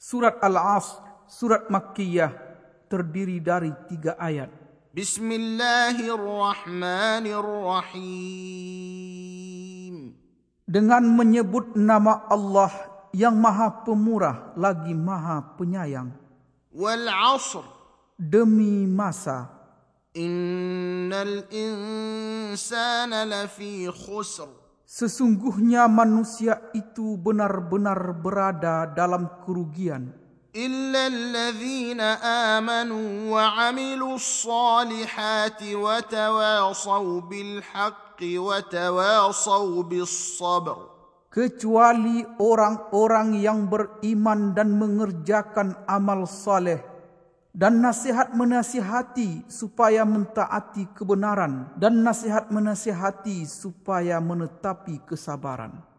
Surat Al-Asr, surat Makkiyah, terdiri dari tiga ayat. Bismillahirrahmanirrahim. Dengan menyebut nama Allah yang maha pemurah lagi maha penyayang. Wal asr. Demi masa. Innal insana lafi khusr. Sesungguhnya manusia itu benar-benar berada dalam kerugian. إلا الذين آمنوا وعملوا الصالحات وتواصوا بالحق وتواصوا بالصبر kecuali orang-orang yang beriman dan mengerjakan amal saleh dan nasihat menasihati supaya mentaati kebenaran. Dan nasihat menasihati supaya menetapi kesabaran